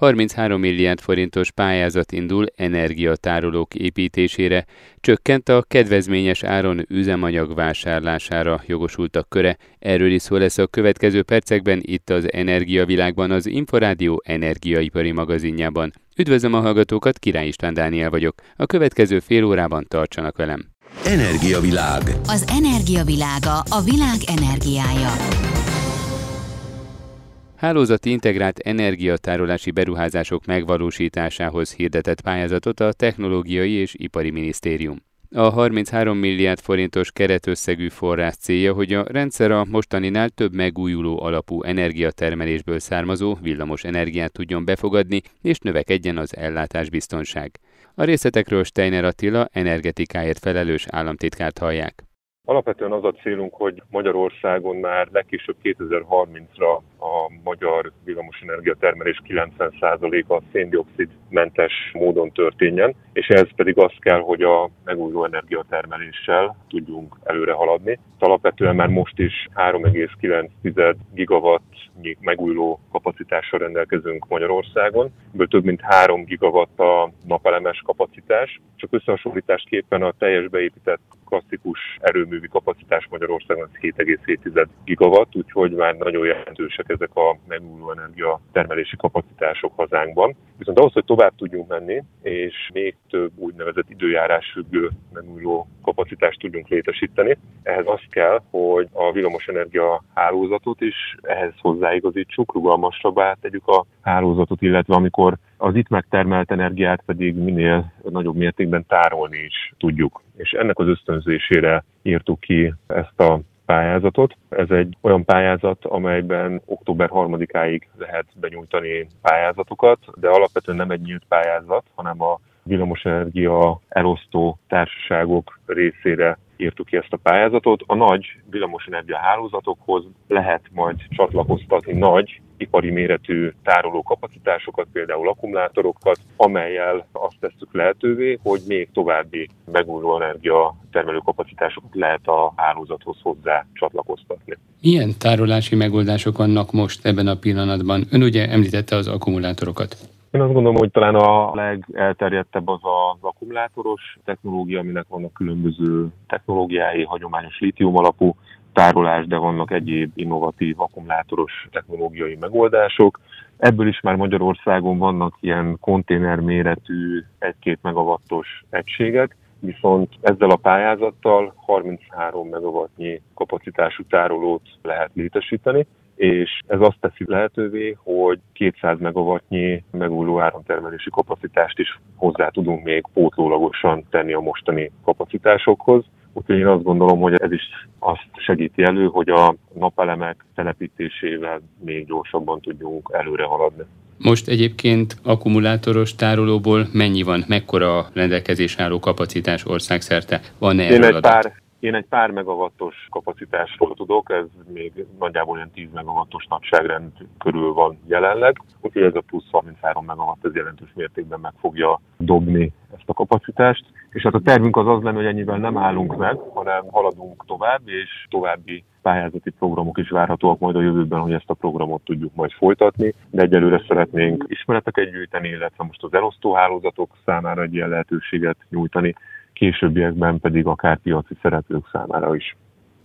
33 milliárd forintos pályázat indul energiatárolók építésére, csökkent a kedvezményes áron üzemanyag vásárlására jogosultak köre. Erről is szó lesz a következő percekben itt az Energiavilágban, az Inforádió energiaipari magazinjában. Üdvözlöm a hallgatókat, Király István Dániel vagyok. A következő fél órában tartsanak velem. Energiavilág. Az energiavilága a világ energiája. Hálózati integrált energiatárolási beruházások megvalósításához hirdetett pályázatot a Technológiai és Ipari Minisztérium. A 33 milliárd forintos keretösszegű forrás célja, hogy a rendszer a mostaninál több megújuló alapú energiatermelésből származó villamos energiát tudjon befogadni, és növekedjen az ellátásbiztonság. A részletekről Steiner Attila energetikáért felelős államtitkárt hallják. Alapvetően az a célunk, hogy Magyarországon már legkésőbb 2030-ra a magyar villamosenergia termelés 90%-a széndiokszid mentes módon történjen, és ehhez pedig az kell, hogy a megújuló energiatermeléssel tudjunk előre haladni. Alapvetően már most is 3,9 gigawatt megújuló kapacitással rendelkezünk Magyarországon, ebből több mint 3 gigawatt a napelemes kapacitás. Csak összehasonlításképpen a teljes beépített klasszikus erőművi kapacitás Magyarországon 7,7 gigawatt, úgyhogy már nagyon jelentősek ezek a megújuló energia termelési kapacitások hazánkban. Viszont ahhoz, hogy tovább tudjunk menni, és még több úgynevezett időjárás függő megújuló kapacitást tudjunk létesíteni, ehhez az kell, hogy a villamosenergia hálózatot is ehhez hozzáigazítsuk, rugalmasabbá tegyük a hálózatot, illetve amikor az itt megtermelt energiát pedig minél nagyobb mértékben tárolni is tudjuk. És ennek az ösztönzésére írtuk ki ezt a pályázatot. Ez egy olyan pályázat, amelyben október 3-áig lehet benyújtani pályázatokat, de alapvetően nem egy nyílt pályázat, hanem a villamosenergia elosztó társaságok részére írtuk ki ezt a pályázatot. A nagy villamosenergia hálózatokhoz lehet majd csatlakoztatni nagy ipari méretű tároló kapacitásokat, például akkumulátorokat, amelyel azt tesszük lehetővé, hogy még további megújuló energia termelő kapacitásokat lehet a hálózathoz hozzá csatlakoztatni. Milyen tárolási megoldások vannak most ebben a pillanatban? Ön ugye említette az akkumulátorokat. Én azt gondolom, hogy talán a legelterjedtebb az az akkumulátoros technológia, aminek vannak különböző technológiái, hagyományos lítium alapú tárolás, de vannak egyéb innovatív akkumulátoros technológiai megoldások. Ebből is már Magyarországon vannak ilyen konténer méretű 1-2 megawattos egységek, viszont ezzel a pályázattal 33 megawattnyi kapacitású tárolót lehet létesíteni, és ez azt teszi lehetővé, hogy 200 megawattnyi megújuló áramtermelési kapacitást is hozzá tudunk még pótlólagosan tenni a mostani kapacitásokhoz. Úgyhogy én azt gondolom, hogy ez is azt segíti elő, hogy a napelemek telepítésével még gyorsabban tudjunk előre haladni. Most egyébként akkumulátoros tárolóból mennyi van, mekkora a rendelkezés álló kapacitás országszerte? Van-e Én egy pár, én egy pár megawattos kapacitásról tudok, ez még nagyjából olyan 10 megawattos nagyságrend körül van jelenleg, úgyhogy ez a plusz 33 megawatt ez jelentős mértékben meg fogja dobni ezt a kapacitást. És hát a tervünk az az lenne, hogy ennyivel nem állunk meg, hanem haladunk tovább, és további pályázati programok is várhatóak majd a jövőben, hogy ezt a programot tudjuk majd folytatni, de egyelőre szeretnénk ismereteket gyűjteni, illetve most az elosztóhálózatok számára egy ilyen lehetőséget nyújtani, későbbiekben pedig akár piaci szereplők számára is.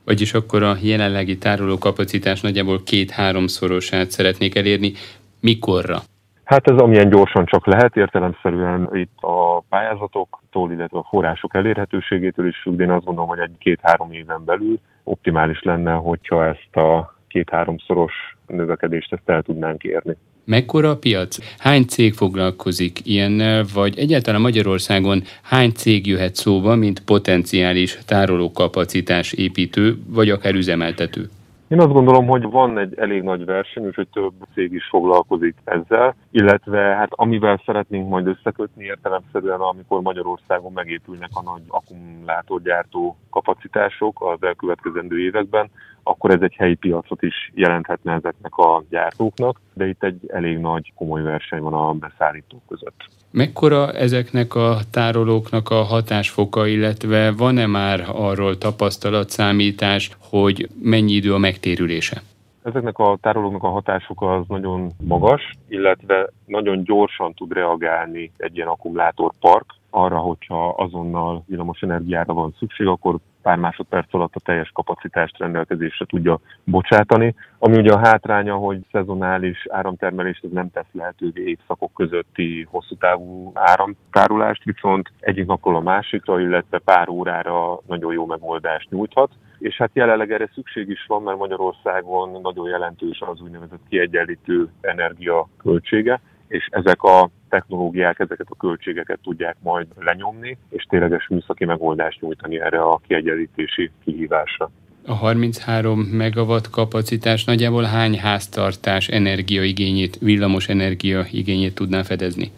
Vagyis akkor a jelenlegi tárolókapacitás nagyjából két-háromszorosát szeretnék elérni. Mikorra? Hát ez amilyen gyorsan csak lehet, értelemszerűen itt a pályázatoktól, illetve a források elérhetőségétől is függ, én azt gondolom, hogy egy két-három éven belül optimális lenne, hogyha ezt a két-háromszoros növekedést ezt el tudnánk érni. Mekkora a piac? Hány cég foglalkozik ilyennel, vagy egyáltalán Magyarországon hány cég jöhet szóba, mint potenciális tárolókapacitás építő, vagy akár üzemeltető? Én azt gondolom, hogy van egy elég nagy verseny, úgyhogy több cég is foglalkozik ezzel, illetve hát amivel szeretnénk majd összekötni értelemszerűen, amikor Magyarországon megépülnek a nagy akkumulátorgyártó kapacitások az elkövetkezendő években, akkor ez egy helyi piacot is jelenthetne ezeknek a gyártóknak, de itt egy elég nagy komoly verseny van a beszállítók között. Mekkora ezeknek a tárolóknak a hatásfoka, illetve van-e már arról tapasztalatszámítás, hogy mennyi idő a megtérülése? Ezeknek a tárolóknak a hatásuk az nagyon magas, illetve nagyon gyorsan tud reagálni egy ilyen akkumulátorpark, arra, hogyha azonnal villamos energiára van szükség, akkor pár másodperc alatt a teljes kapacitást rendelkezésre tudja bocsátani. Ami ugye a hátránya, hogy szezonális áramtermelés ez nem tesz lehetővé évszakok közötti hosszú távú áramtárulást, viszont egyik napról a másikra, illetve pár órára nagyon jó megoldást nyújthat. És hát jelenleg erre szükség is van, mert Magyarországon nagyon jelentős az úgynevezett kiegyenlítő energia költsége, és ezek a technológiák ezeket a költségeket tudják majd lenyomni, és tényleges műszaki megoldást nyújtani erre a kiegyenlítési kihívásra. A 33 megawatt kapacitás nagyjából hány háztartás energiaigényét, villamos energia igényét tudná fedezni?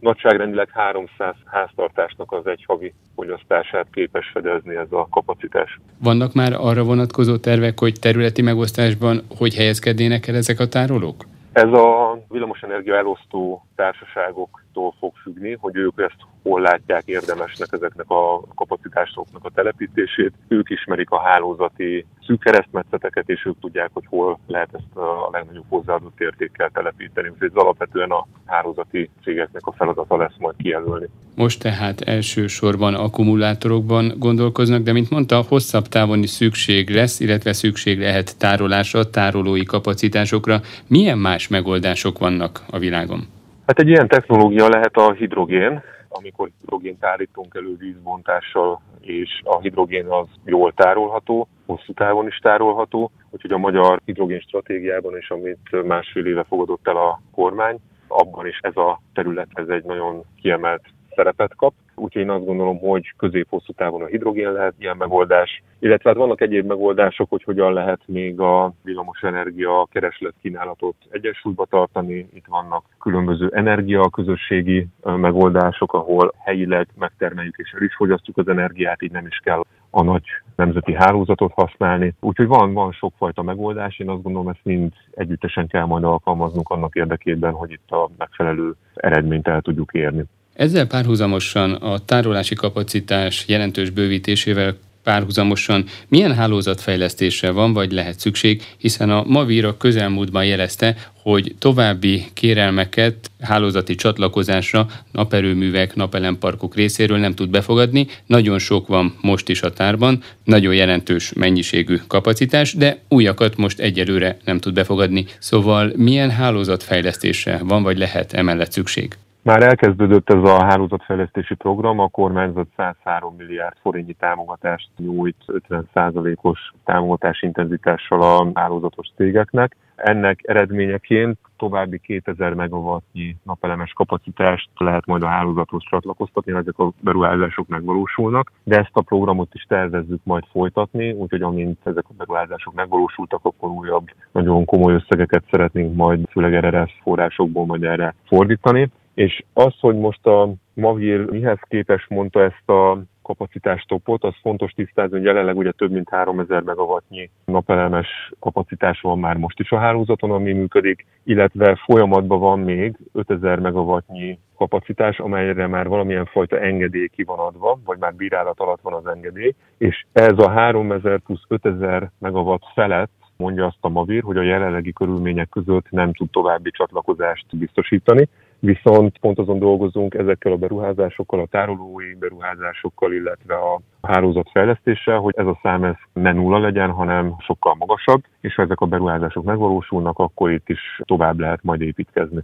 Nagyságrendileg 300 háztartásnak az egy havi fogyasztását képes fedezni ez a kapacitás. Vannak már arra vonatkozó tervek, hogy területi megosztásban hogy helyezkednének el ezek a tárolók? Ez a villamosenergia elosztó társaságoktól fog függni, hogy ők ezt hol látják érdemesnek ezeknek a kapacitásoknak a telepítését. Ők ismerik a hálózati szűk keresztmetszeteket, és ők tudják, hogy hol lehet ezt a legnagyobb hozzáadott értékkel telepíteni. Úgyhogy ez alapvetően a hálózati cégeknek a feladata lesz majd kijelölni. Most tehát elsősorban akkumulátorokban gondolkoznak, de mint mondta, hosszabb távon is szükség lesz, illetve szükség lehet tárolásra, tárolói kapacitásokra. Milyen más megoldások vannak a világon? Hát egy ilyen technológia lehet a hidrogén, amikor hidrogént állítunk elő vízbontással, és a hidrogén az jól tárolható, hosszú távon is tárolható, úgyhogy a magyar hidrogén stratégiában is, amit másfél éve fogadott el a kormány, abban is ez a terület ez egy nagyon kiemelt szerepet kap. Úgyhogy én azt gondolom, hogy közép-hosszú távon a hidrogén lehet ilyen megoldás, illetve hát vannak egyéb megoldások, hogy hogyan lehet még a villamos energia kereslet kínálatot egyensúlyba tartani. Itt vannak különböző energia közösségi megoldások, ahol helyileg megtermeljük és el is fogyasztjuk az energiát, így nem is kell a nagy nemzeti hálózatot használni. Úgyhogy van, van sokfajta megoldás, én azt gondolom, ezt mind együttesen kell majd alkalmaznunk annak érdekében, hogy itt a megfelelő eredményt el tudjuk érni. Ezzel párhuzamosan a tárolási kapacitás jelentős bővítésével párhuzamosan milyen hálózatfejlesztésre van vagy lehet szükség, hiszen a Mavir a közelmúltban jelezte, hogy további kérelmeket hálózati csatlakozásra naperőművek, napelemparkok részéről nem tud befogadni. Nagyon sok van most is a tárban, nagyon jelentős mennyiségű kapacitás, de újakat most egyelőre nem tud befogadni. Szóval milyen hálózatfejlesztésre van vagy lehet emellett szükség? Már elkezdődött ez a hálózatfejlesztési program, a kormányzat 103 milliárd forintnyi támogatást nyújt 50%-os támogatás intenzitással a hálózatos cégeknek. Ennek eredményeként további 2000 megawattnyi napelemes kapacitást lehet majd a hálózathoz csatlakoztatni, ezek a beruházások megvalósulnak, de ezt a programot is tervezzük majd folytatni, úgyhogy amint ezek a beruházások megvalósultak, akkor újabb nagyon komoly összegeket szeretnénk majd főleg RRS forrásokból majd erre fordítani. És az, hogy most a Mavir mihez képes mondta ezt a kapacitástopot, az fontos tisztázni, hogy jelenleg ugye több mint 3000 megawattnyi napelemes kapacitás van már most is a hálózaton, ami működik, illetve folyamatban van még 5000 megawattnyi kapacitás, amelyre már valamilyen fajta engedély ki van adva, vagy már bírálat alatt van az engedély, és ez a 3000 plusz 5000 megawatt felett mondja azt a Mavir, hogy a jelenlegi körülmények között nem tud további csatlakozást biztosítani, viszont pont azon dolgozunk ezekkel a beruházásokkal, a tárolói beruházásokkal, illetve a hálózat fejlesztéssel, hogy ez a szám ez ne nulla legyen, hanem sokkal magasabb, és ha ezek a beruházások megvalósulnak, akkor itt is tovább lehet majd építkezni.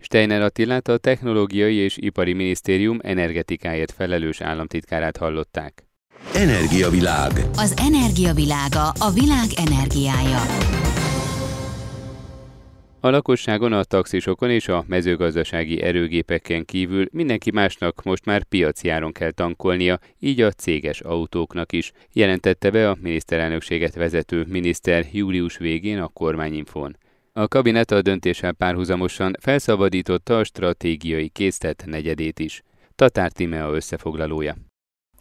Steiner Attilát a Technológiai és Ipari Minisztérium energetikáért felelős államtitkárát hallották. Energiavilág. Az energiavilága a világ energiája. A lakosságon, a taxisokon és a mezőgazdasági erőgépeken kívül mindenki másnak most már piacjáron kell tankolnia, így a céges autóknak is, jelentette be a miniszterelnökséget vezető miniszter július végén a kormányinfón. A kabinet a döntéssel párhuzamosan felszabadította a stratégiai késztet negyedét is. Tatár Timea összefoglalója.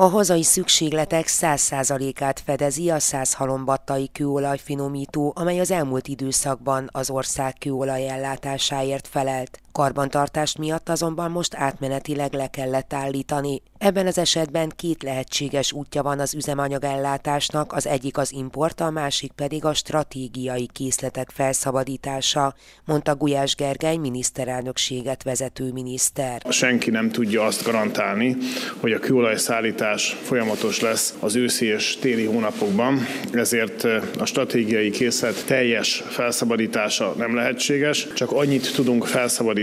A hazai szükségletek 100%-át fedezi a 100 halombattai kőolajfinomító, amely az elmúlt időszakban az ország kőolaj ellátásáért felelt. Karbantartást miatt azonban most átmenetileg le kellett állítani. Ebben az esetben két lehetséges útja van az üzemanyagellátásnak, az egyik az import, a másik pedig a stratégiai készletek felszabadítása, mondta Gulyás Gergely miniszterelnökséget vezető miniszter. Senki nem tudja azt garantálni, hogy a kőolajszállítás folyamatos lesz az őszi és téli hónapokban, ezért a stratégiai készlet teljes felszabadítása nem lehetséges, csak annyit tudunk felszabadítani,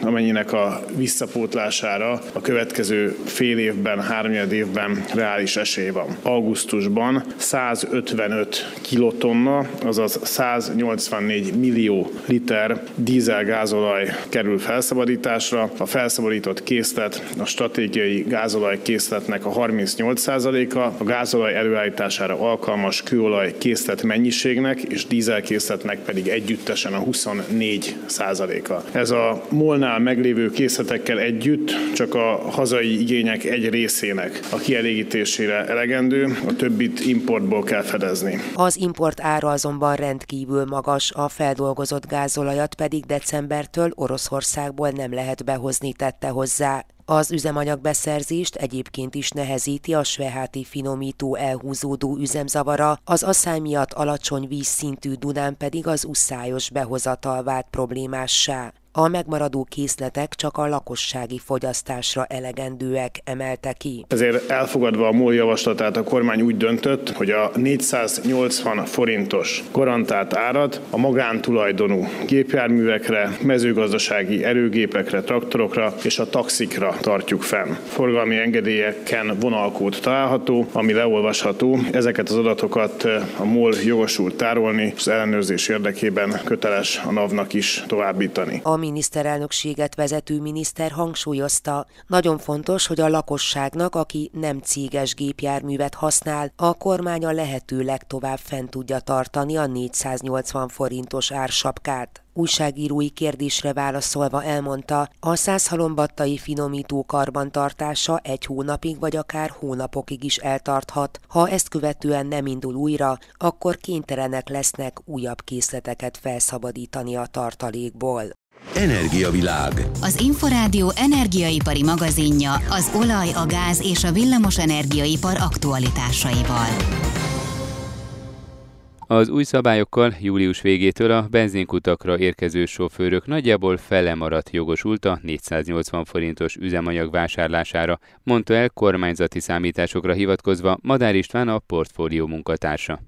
amennyinek a visszapótlására a következő fél évben, háromnyed évben reális esély van. Augusztusban 155 kilotonna, azaz 184 millió liter dízel-gázolaj kerül felszabadításra. A felszabadított készlet a stratégiai gázolaj készletnek a 38%-a, a gázolaj előállítására alkalmas kőolaj készlet mennyiségnek és dízel készletnek pedig együttesen a 24%-a. Ez a molnál meglévő készletekkel együtt csak a hazai igények egy részének a kielégítésére elegendő, a többit importból kell fedezni. Az import ára azonban rendkívül magas, a feldolgozott gázolajat pedig decembertől Oroszországból nem lehet behozni tette hozzá. Az üzemanyagbeszerzést egyébként is nehezíti a sveháti finomító elhúzódó üzemzavara, az asszály miatt alacsony vízszintű Dunán pedig az uszályos behozatal vált problémássá. A megmaradó készletek csak a lakossági fogyasztásra elegendőek, emelte ki. Ezért elfogadva a MOL javaslatát a kormány úgy döntött, hogy a 480 forintos garantált árat a magántulajdonú gépjárművekre, mezőgazdasági erőgépekre, traktorokra és a taxikra tartjuk fenn. Forgalmi engedélyeken vonalkód található, ami leolvasható. Ezeket az adatokat a MOL jogosult tárolni, az ellenőrzés érdekében köteles a NAV-nak is továbbítani. A miniszterelnökséget vezető miniszter hangsúlyozta, nagyon fontos, hogy a lakosságnak, aki nem céges gépjárművet használ, a kormány a lehető legtovább fent tudja tartani a 480 forintos ársapkát. Újságírói kérdésre válaszolva elmondta, a százhalombattai finomító karbantartása egy hónapig vagy akár hónapokig is eltarthat. Ha ezt követően nem indul újra, akkor kénytelenek lesznek újabb készleteket felszabadítani a tartalékból. Energiavilág. Az Inforádió energiaipari magazinja az olaj, a gáz és a villamos energiaipar aktualitásaival. Az új szabályokkal július végétől a benzinkutakra érkező sofőrök nagyjából fele maradt jogosult a 480 forintos üzemanyag vásárlására, mondta el kormányzati számításokra hivatkozva Madár István a portfólió munkatársa.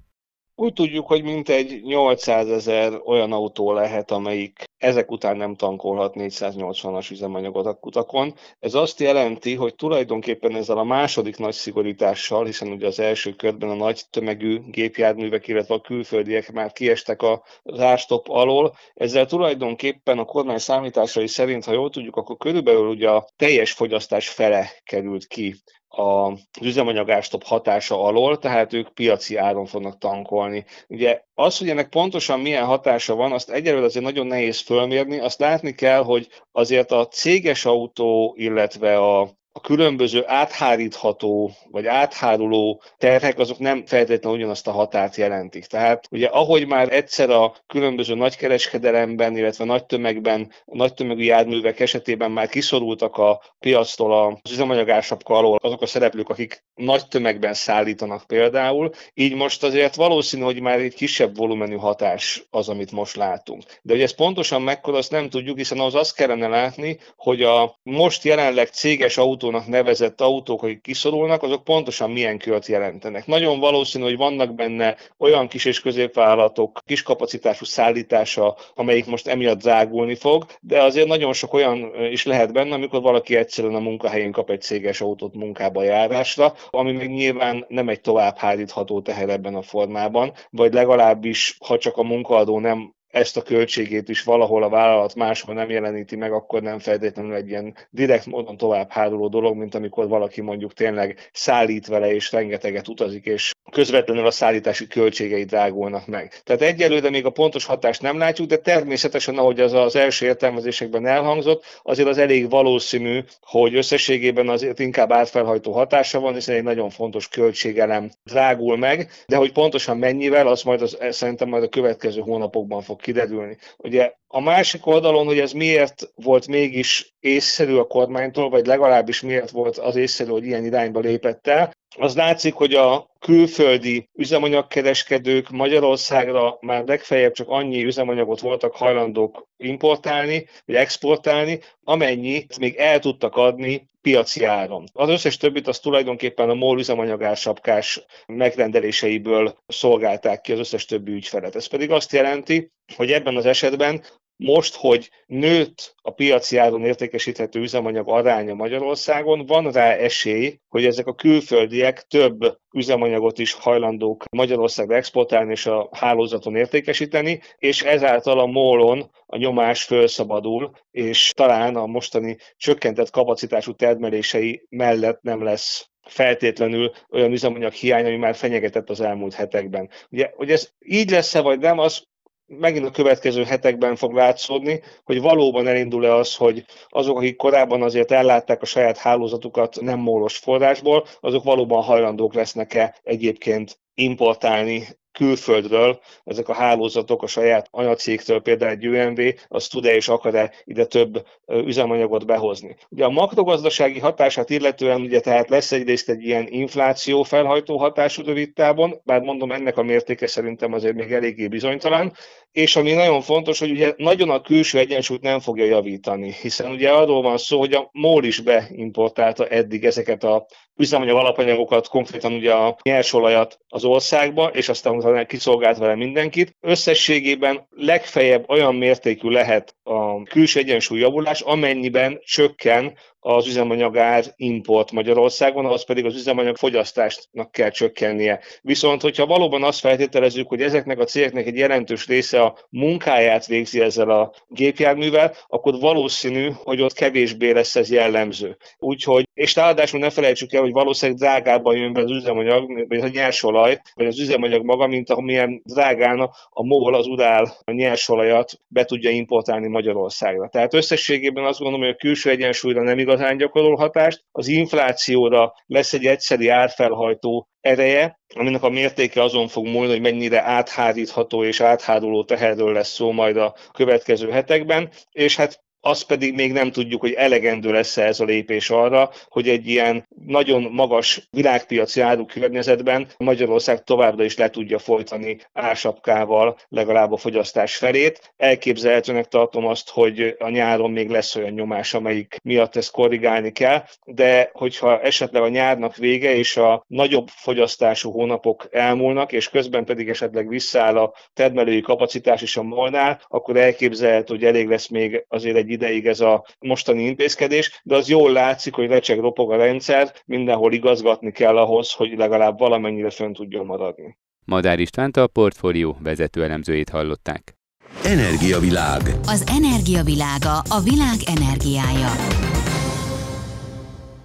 Úgy tudjuk, hogy mintegy 800 ezer olyan autó lehet, amelyik ezek után nem tankolhat 480-as üzemanyagot a kutakon. Ez azt jelenti, hogy tulajdonképpen ezzel a második nagy szigorítással, hiszen ugye az első körben a nagy tömegű gépjárművek, illetve a külföldiek már kiestek a árstop alól, ezzel tulajdonképpen a kormány számításai szerint, ha jól tudjuk, akkor körülbelül ugye a teljes fogyasztás fele került ki az üzemanyagástop hatása alól, tehát ők piaci áron fognak tankolni. Ugye az, hogy ennek pontosan milyen hatása van, azt egyelőre azért nagyon nehéz fölmérni, azt látni kell, hogy azért a céges autó, illetve a a különböző áthárítható vagy átháruló terhek azok nem feltétlenül ugyanazt a határt jelentik. Tehát ugye ahogy már egyszer a különböző nagykereskedelemben, illetve nagy tömegben, nagy tömegű járművek esetében már kiszorultak a piactól az üzemanyagársapka alól azok a szereplők, akik nagy tömegben szállítanak például, így most azért valószínű, hogy már egy kisebb volumenű hatás az, amit most látunk. De hogy ez pontosan mekkora, azt nem tudjuk, hiszen az azt kellene látni, hogy a most jelenleg céges autó autónak nevezett autók, akik kiszorulnak, azok pontosan milyen kört jelentenek. Nagyon valószínű, hogy vannak benne olyan kis és középvállalatok kis kapacitású szállítása, amelyik most emiatt drágulni fog, de azért nagyon sok olyan is lehet benne, amikor valaki egyszerűen a munkahelyén kap egy céges autót munkába járásra, ami még nyilván nem egy tovább hárítható teher ebben a formában, vagy legalábbis, ha csak a munkaadó nem ezt a költségét is valahol a vállalat máshol nem jeleníti meg, akkor nem feltétlenül egy ilyen direkt módon tovább háruló dolog, mint amikor valaki mondjuk tényleg szállít vele és rengeteget utazik, és közvetlenül a szállítási költségei drágulnak meg. Tehát egyelőre még a pontos hatást nem látjuk, de természetesen, ahogy az az első értelmezésekben elhangzott, azért az elég valószínű, hogy összességében azért inkább átfelhajtó hatása van, hiszen egy nagyon fontos költségelem drágul meg, de hogy pontosan mennyivel, az majd az, szerintem majd a következő hónapokban fog kiderülni. Ugye a másik oldalon, hogy ez miért volt mégis észszerű a kormánytól, vagy legalábbis miért volt az észszerű, hogy ilyen irányba lépett el, az látszik, hogy a külföldi üzemanyagkereskedők Magyarországra már legfeljebb csak annyi üzemanyagot voltak hajlandók importálni, vagy exportálni, amennyit még el tudtak adni piaci áron. Az összes többit az tulajdonképpen a MOL üzemanyagársapkás megrendeléseiből szolgálták ki az összes többi ügyfelet. Ez pedig azt jelenti, hogy ebben az esetben most, hogy nőtt a piaci áron értékesíthető üzemanyag aránya Magyarországon, van rá esély, hogy ezek a külföldiek több üzemanyagot is hajlandók Magyarországra exportálni és a hálózaton értékesíteni, és ezáltal a mólon a nyomás felszabadul, és talán a mostani csökkentett kapacitású termelései mellett nem lesz feltétlenül olyan üzemanyag hiány, ami már fenyegetett az elmúlt hetekben. Ugye, hogy ez így lesz-e vagy nem, az megint a következő hetekben fog látszódni, hogy valóban elindul-e az, hogy azok, akik korábban azért ellátták a saját hálózatukat nem mólos forrásból, azok valóban hajlandók lesznek-e egyébként importálni külföldről ezek a hálózatok a saját anyacégtől, például egy UMV, az tud-e és akar-e ide több üzemanyagot behozni. Ugye a makrogazdasági hatását illetően ugye tehát lesz egyrészt egy ilyen infláció felhajtó hatású rövid távon, bár mondom ennek a mértéke szerintem azért még eléggé bizonytalan, és ami nagyon fontos, hogy ugye nagyon a külső egyensúlyt nem fogja javítani, hiszen ugye arról van szó, hogy a MOL is beimportálta eddig ezeket a üzemanyag alapanyagokat, konkrétan ugye a nyersolajat az országba, és aztán kiszolgált vele mindenkit. Összességében legfeljebb olyan mértékű lehet a külső egyensúly javulás, amennyiben csökken az üzemanyagár import Magyarországon, az pedig az üzemanyag fogyasztásnak kell csökkennie. Viszont, hogyha valóban azt feltételezzük, hogy ezeknek a cégeknek egy jelentős része a munkáját végzi ezzel a gépjárművel, akkor valószínű, hogy ott kevésbé lesz ez jellemző. Úgyhogy, és ráadásul ne felejtsük el, hogy valószínűleg drágábban jön be az üzemanyag, vagy a nyersolaj, vagy az üzemanyag maga, mint amilyen drágán a MOL az udál a nyersolajat be tudja importálni Magyarországra. Tehát összességében azt gondolom, hogy a külső egyensúlyra nem igaz igazán gyakorol hatást, az inflációra lesz egy egyszeri árfelhajtó ereje, aminek a mértéke azon fog múlni, hogy mennyire áthárítható és átháruló teherről lesz szó majd a következő hetekben, és hát azt pedig még nem tudjuk, hogy elegendő lesz-e ez a lépés arra, hogy egy ilyen nagyon magas világpiaci áru környezetben Magyarország továbbra is le tudja folytani ársapkával legalább a fogyasztás felét. Elképzelhetőnek tartom azt, hogy a nyáron még lesz olyan nyomás, amelyik miatt ezt korrigálni kell, de hogyha esetleg a nyárnak vége és a nagyobb fogyasztású hónapok elmúlnak, és közben pedig esetleg visszaáll a termelői kapacitás is a molnál, akkor elképzelhető, hogy elég lesz még azért egy ideig ez a mostani intézkedés, de az jól látszik, hogy recseg ropog a rendszer, mindenhol igazgatni kell ahhoz, hogy legalább valamennyire fönn tudjon maradni. Madár Istvánt a portfólió vezető elemzőjét hallották. Energiavilág. Az energiavilága a világ energiája.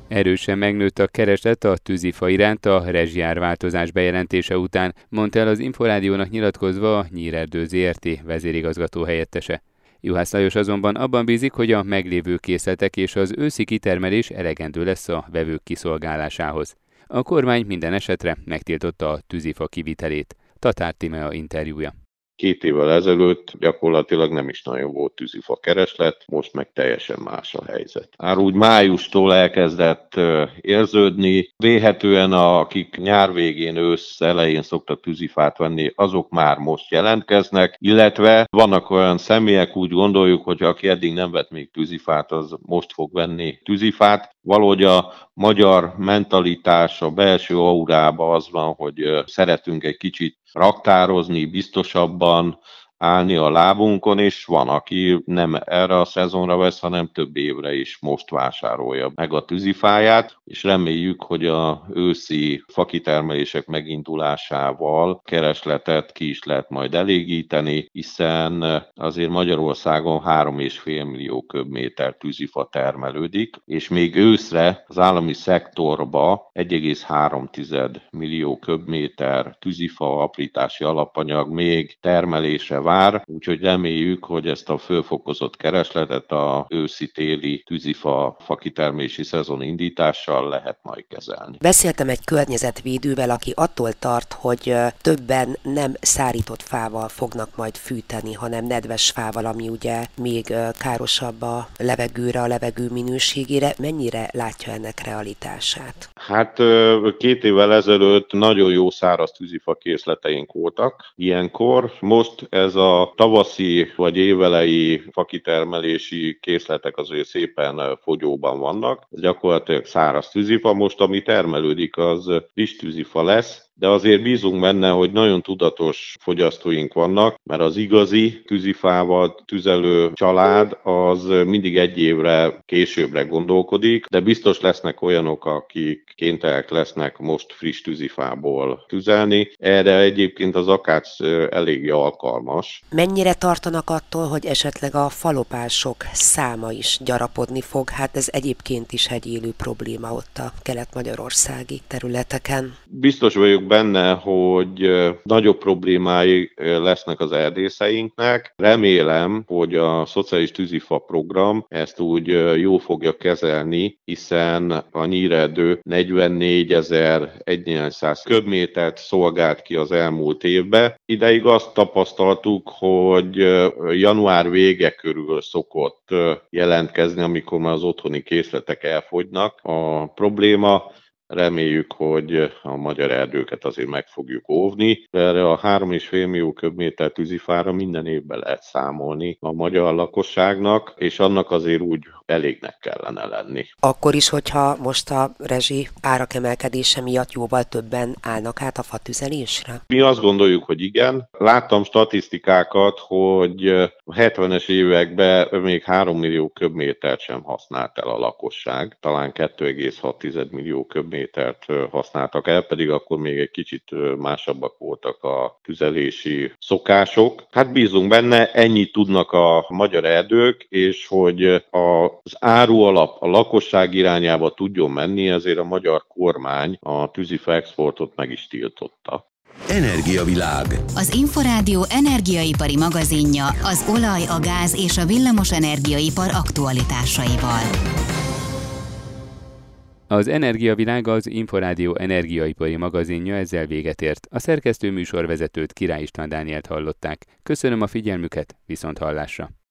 Erősen megnőtt a kereslet a tűzifa iránt a rezsiárváltozás bejelentése után, mondta el az Inforádiónak nyilatkozva a Nyírerdő ZRT vezérigazgató helyettese. Juhász Lajos azonban abban bízik, hogy a meglévő készletek és az őszi kitermelés elegendő lesz a vevők kiszolgálásához. A kormány minden esetre megtiltotta a tűzifa kivitelét. Tatár Timea interjúja. Két évvel ezelőtt gyakorlatilag nem is nagyon volt tűzifa kereslet, most meg teljesen más a helyzet. Már úgy májustól elkezdett érződni, véhetően akik nyár végén, ősz elején szoktak tűzifát venni, azok már most jelentkeznek, illetve vannak olyan személyek, úgy gondoljuk, hogy aki eddig nem vett még tűzifát, az most fog venni tűzifát. Valahogy a magyar mentalitás, a belső aurába az van, hogy szeretünk egy kicsit raktározni biztosabban, állni a lábunkon, és van, aki nem erre a szezonra vesz, hanem több évre is most vásárolja meg a tűzifáját, és reméljük, hogy a őszi fakitermelések megindulásával keresletet ki is lehet majd elégíteni, hiszen azért Magyarországon 3,5 millió köbméter tűzifa termelődik, és még őszre az állami szektorba 1,3 millió köbméter tűzifa, aprítási alapanyag még termelése vár, úgyhogy reméljük, hogy ezt a fölfokozott keresletet a őszi-téli tűzifa fakitermési szezon indítással lehet majd kezelni. Beszéltem egy környezetvédővel, aki attól tart, hogy többen nem szárított fával fognak majd fűteni, hanem nedves fával, ami ugye még károsabb a levegőre, a levegő minőségére. Mennyire látja ennek realitását? Hát két évvel ezelőtt nagyon jó száraz tűzifa készleteink voltak ilyenkor. Most ez a tavaszi vagy évelei fakitermelési készletek azért szépen fogyóban vannak. Ez gyakorlatilag száraz tűzifa. Most ami termelődik, az friss tűzifa lesz, de azért bízunk benne, hogy nagyon tudatos fogyasztóink vannak, mert az igazi tűzifával tüzelő család az mindig egy évre későbbre gondolkodik, de biztos lesznek olyanok, akik kénytelenek lesznek most friss tűzifából tüzelni. Erre egyébként az akác eléggé alkalmas. Mennyire tartanak attól, hogy esetleg a falopások száma is gyarapodni fog? Hát ez egyébként is egy élő probléma ott a kelet-magyarországi területeken. Biztos vagyok benne, hogy nagyobb problémái lesznek az erdészeinknek. Remélem, hogy a Szociális Tűzifa program ezt úgy jó fogja kezelni, hiszen a nyíredő 44.100 köbmétert szolgált ki az elmúlt évben. Ideig azt tapasztaltuk, hogy január vége körül szokott jelentkezni, amikor már az otthoni készletek elfogynak. A probléma Reméljük, hogy a magyar erdőket azért meg fogjuk óvni. Erre a 3,5 millió köbméter tűzifára minden évben lehet számolni a magyar lakosságnak, és annak azért úgy elégnek kellene lenni. Akkor is, hogyha most a rezsi árak emelkedése miatt jóval többen állnak át a fatüzelésre? Mi azt gondoljuk, hogy igen. Láttam statisztikákat, hogy a 70-es években még 3 millió köbmétert sem használt el a lakosság, talán 2,6 millió köbmétert használtak el, pedig akkor még egy kicsit másabbak voltak a tüzelési szokások. Hát bízunk benne, ennyit tudnak a magyar erdők, és hogy az árualap a lakosság irányába tudjon menni, ezért a magyar kormány a tűzifa exportot meg is tiltotta. Energiavilág. Az Inforádió energiaipari magazinja az olaj, a gáz és a villamos energiaipar aktualitásaival. Az Energiavilág az Inforádió energiaipari magazinja ezzel véget ért. A szerkesztő műsorvezetőt Király István Dánielt hallották. Köszönöm a figyelmüket, viszont hallásra!